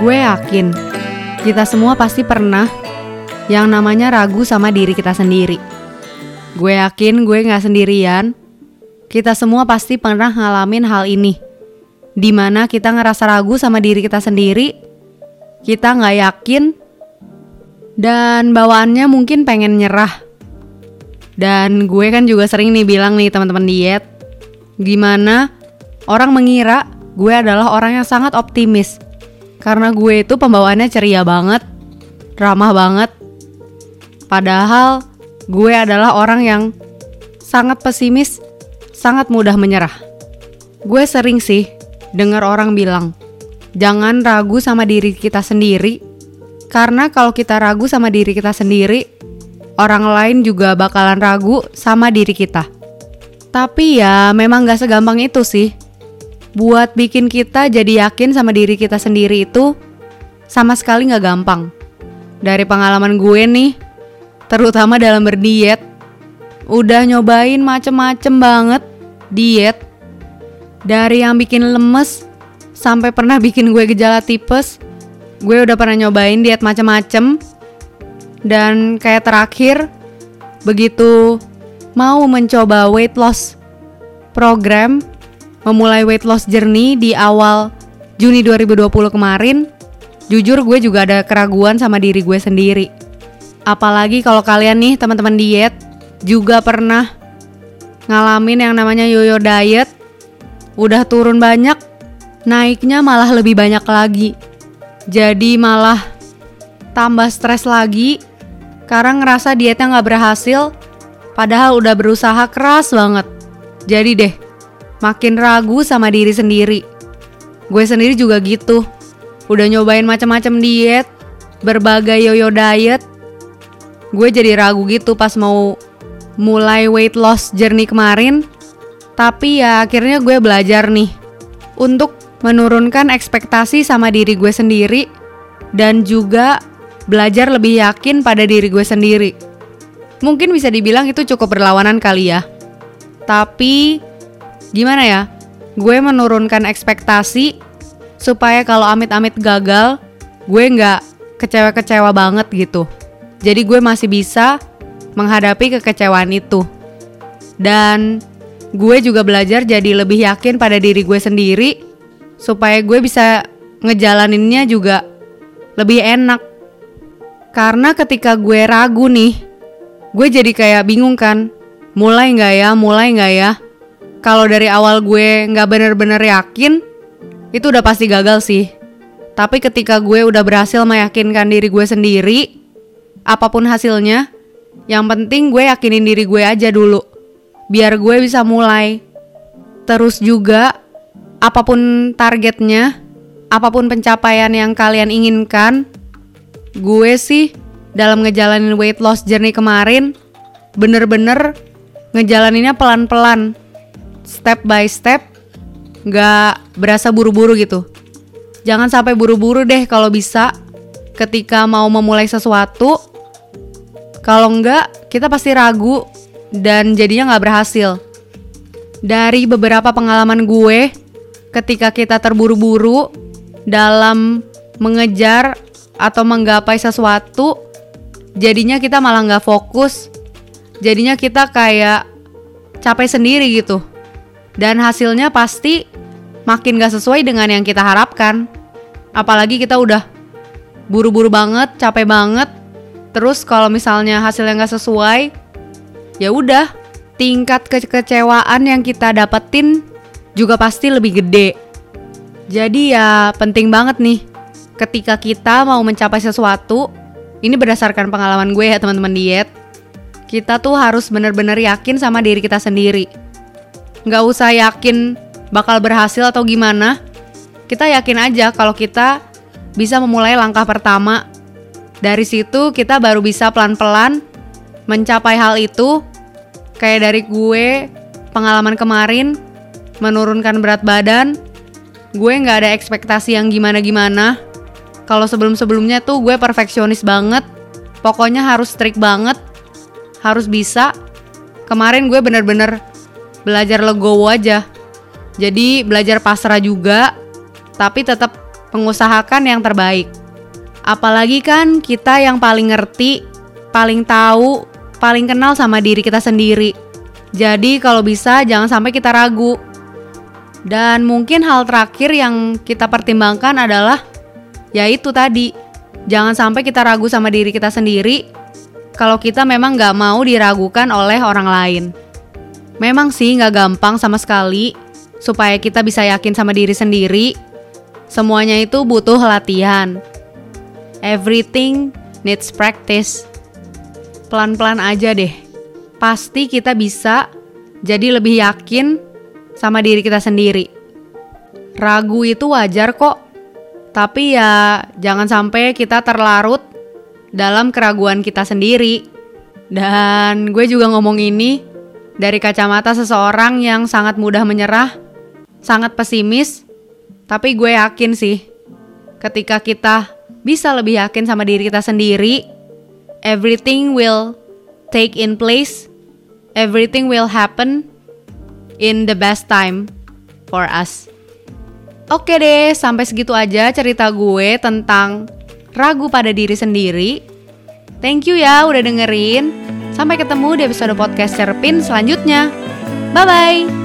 Gue yakin kita semua pasti pernah yang namanya ragu sama diri kita sendiri. Gue yakin gue gak sendirian. Kita semua pasti pernah ngalamin hal ini. Di mana kita ngerasa ragu sama diri kita sendiri. Kita gak yakin. Dan bawaannya mungkin pengen nyerah. Dan gue kan juga sering nih bilang nih teman-teman diet. Gimana orang mengira gue adalah orang yang sangat optimis karena gue itu pembawaannya ceria banget, ramah banget. Padahal gue adalah orang yang sangat pesimis, sangat mudah menyerah. Gue sering sih dengar orang bilang, jangan ragu sama diri kita sendiri, karena kalau kita ragu sama diri kita sendiri, orang lain juga bakalan ragu sama diri kita. Tapi ya memang gak segampang itu sih buat bikin kita jadi yakin sama diri kita sendiri itu sama sekali nggak gampang. Dari pengalaman gue nih, terutama dalam berdiet, udah nyobain macem-macem banget diet. Dari yang bikin lemes sampai pernah bikin gue gejala tipes, gue udah pernah nyobain diet macem-macem. Dan kayak terakhir, begitu mau mencoba weight loss program memulai weight loss journey di awal Juni 2020 kemarin, jujur gue juga ada keraguan sama diri gue sendiri. Apalagi kalau kalian nih teman-teman diet juga pernah ngalamin yang namanya yoyo diet, udah turun banyak, naiknya malah lebih banyak lagi. Jadi malah tambah stres lagi karena ngerasa dietnya nggak berhasil, padahal udah berusaha keras banget. Jadi deh, makin ragu sama diri sendiri. Gue sendiri juga gitu. Udah nyobain macam-macam diet, berbagai yoyo diet. Gue jadi ragu gitu pas mau mulai weight loss journey kemarin. Tapi ya akhirnya gue belajar nih untuk menurunkan ekspektasi sama diri gue sendiri dan juga belajar lebih yakin pada diri gue sendiri. Mungkin bisa dibilang itu cukup berlawanan kali ya. Tapi gimana ya? Gue menurunkan ekspektasi supaya kalau amit-amit gagal, gue nggak kecewa-kecewa banget gitu. Jadi gue masih bisa menghadapi kekecewaan itu. Dan gue juga belajar jadi lebih yakin pada diri gue sendiri supaya gue bisa ngejalaninnya juga lebih enak. Karena ketika gue ragu nih, gue jadi kayak bingung kan, mulai nggak ya, mulai nggak ya kalau dari awal gue nggak bener-bener yakin, itu udah pasti gagal sih. Tapi ketika gue udah berhasil meyakinkan diri gue sendiri, apa pun hasilnya, yang penting gue yakinin diri gue aja dulu. Biar gue bisa mulai. Terus juga, apa pun targetnya, apa pun pencapaian yang kalian inginkan, gue sih dalam ngejalanin weight loss journey kemarin, bener-bener ngejalaninnya pelan-pelan step by step nggak berasa buru-buru gitu. Jangan sampai buru-buru deh kalau bisa. Ketika mau memulai sesuatu kalau enggak kita pasti ragu dan jadinya nggak berhasil. Dari beberapa pengalaman gue ketika kita terburu-buru dalam mengejar atau menggapai sesuatu jadinya kita malah nggak fokus. Jadinya kita kayak capek sendiri gitu dan hasilnya pasti makin gak sesuai dengan yang kita harapkan. Apalagi kita udah buru-buru banget, capek banget. Terus kalau misalnya hasilnya gak sesuai, ya udah tingkat kekecewaan yang kita dapetin juga pasti lebih gede. Jadi ya penting banget nih ketika kita mau mencapai sesuatu, ini berdasarkan pengalaman gue ya teman-teman diet, kita tuh harus bener-bener yakin sama diri kita sendiri nggak usah yakin bakal berhasil atau gimana. Kita yakin aja kalau kita bisa memulai langkah pertama. Dari situ kita baru bisa pelan-pelan mencapai hal itu. Kayak dari gue pengalaman kemarin menurunkan berat badan, gue nggak ada ekspektasi yang gimana-gimana. Kalau sebelum-sebelumnya tuh gue perfeksionis banget, pokoknya harus strict banget, harus bisa. Kemarin gue bener-bener belajar legowo aja. Jadi belajar pasrah juga, tapi tetap pengusahakan yang terbaik. Apalagi kan kita yang paling ngerti, paling tahu, paling kenal sama diri kita sendiri. Jadi kalau bisa jangan sampai kita ragu. Dan mungkin hal terakhir yang kita pertimbangkan adalah yaitu tadi, jangan sampai kita ragu sama diri kita sendiri kalau kita memang nggak mau diragukan oleh orang lain. Memang sih nggak gampang sama sekali supaya kita bisa yakin sama diri sendiri. Semuanya itu butuh latihan. Everything needs practice. Pelan-pelan aja deh. Pasti kita bisa jadi lebih yakin sama diri kita sendiri. Ragu itu wajar kok. Tapi ya jangan sampai kita terlarut dalam keraguan kita sendiri. Dan gue juga ngomong ini dari kacamata seseorang yang sangat mudah menyerah, sangat pesimis, tapi gue yakin sih ketika kita bisa lebih yakin sama diri kita sendiri, everything will take in place, everything will happen in the best time for us. Oke deh, sampai segitu aja cerita gue tentang ragu pada diri sendiri. Thank you ya udah dengerin. Sampai ketemu di episode podcast Cerpin selanjutnya. Bye bye.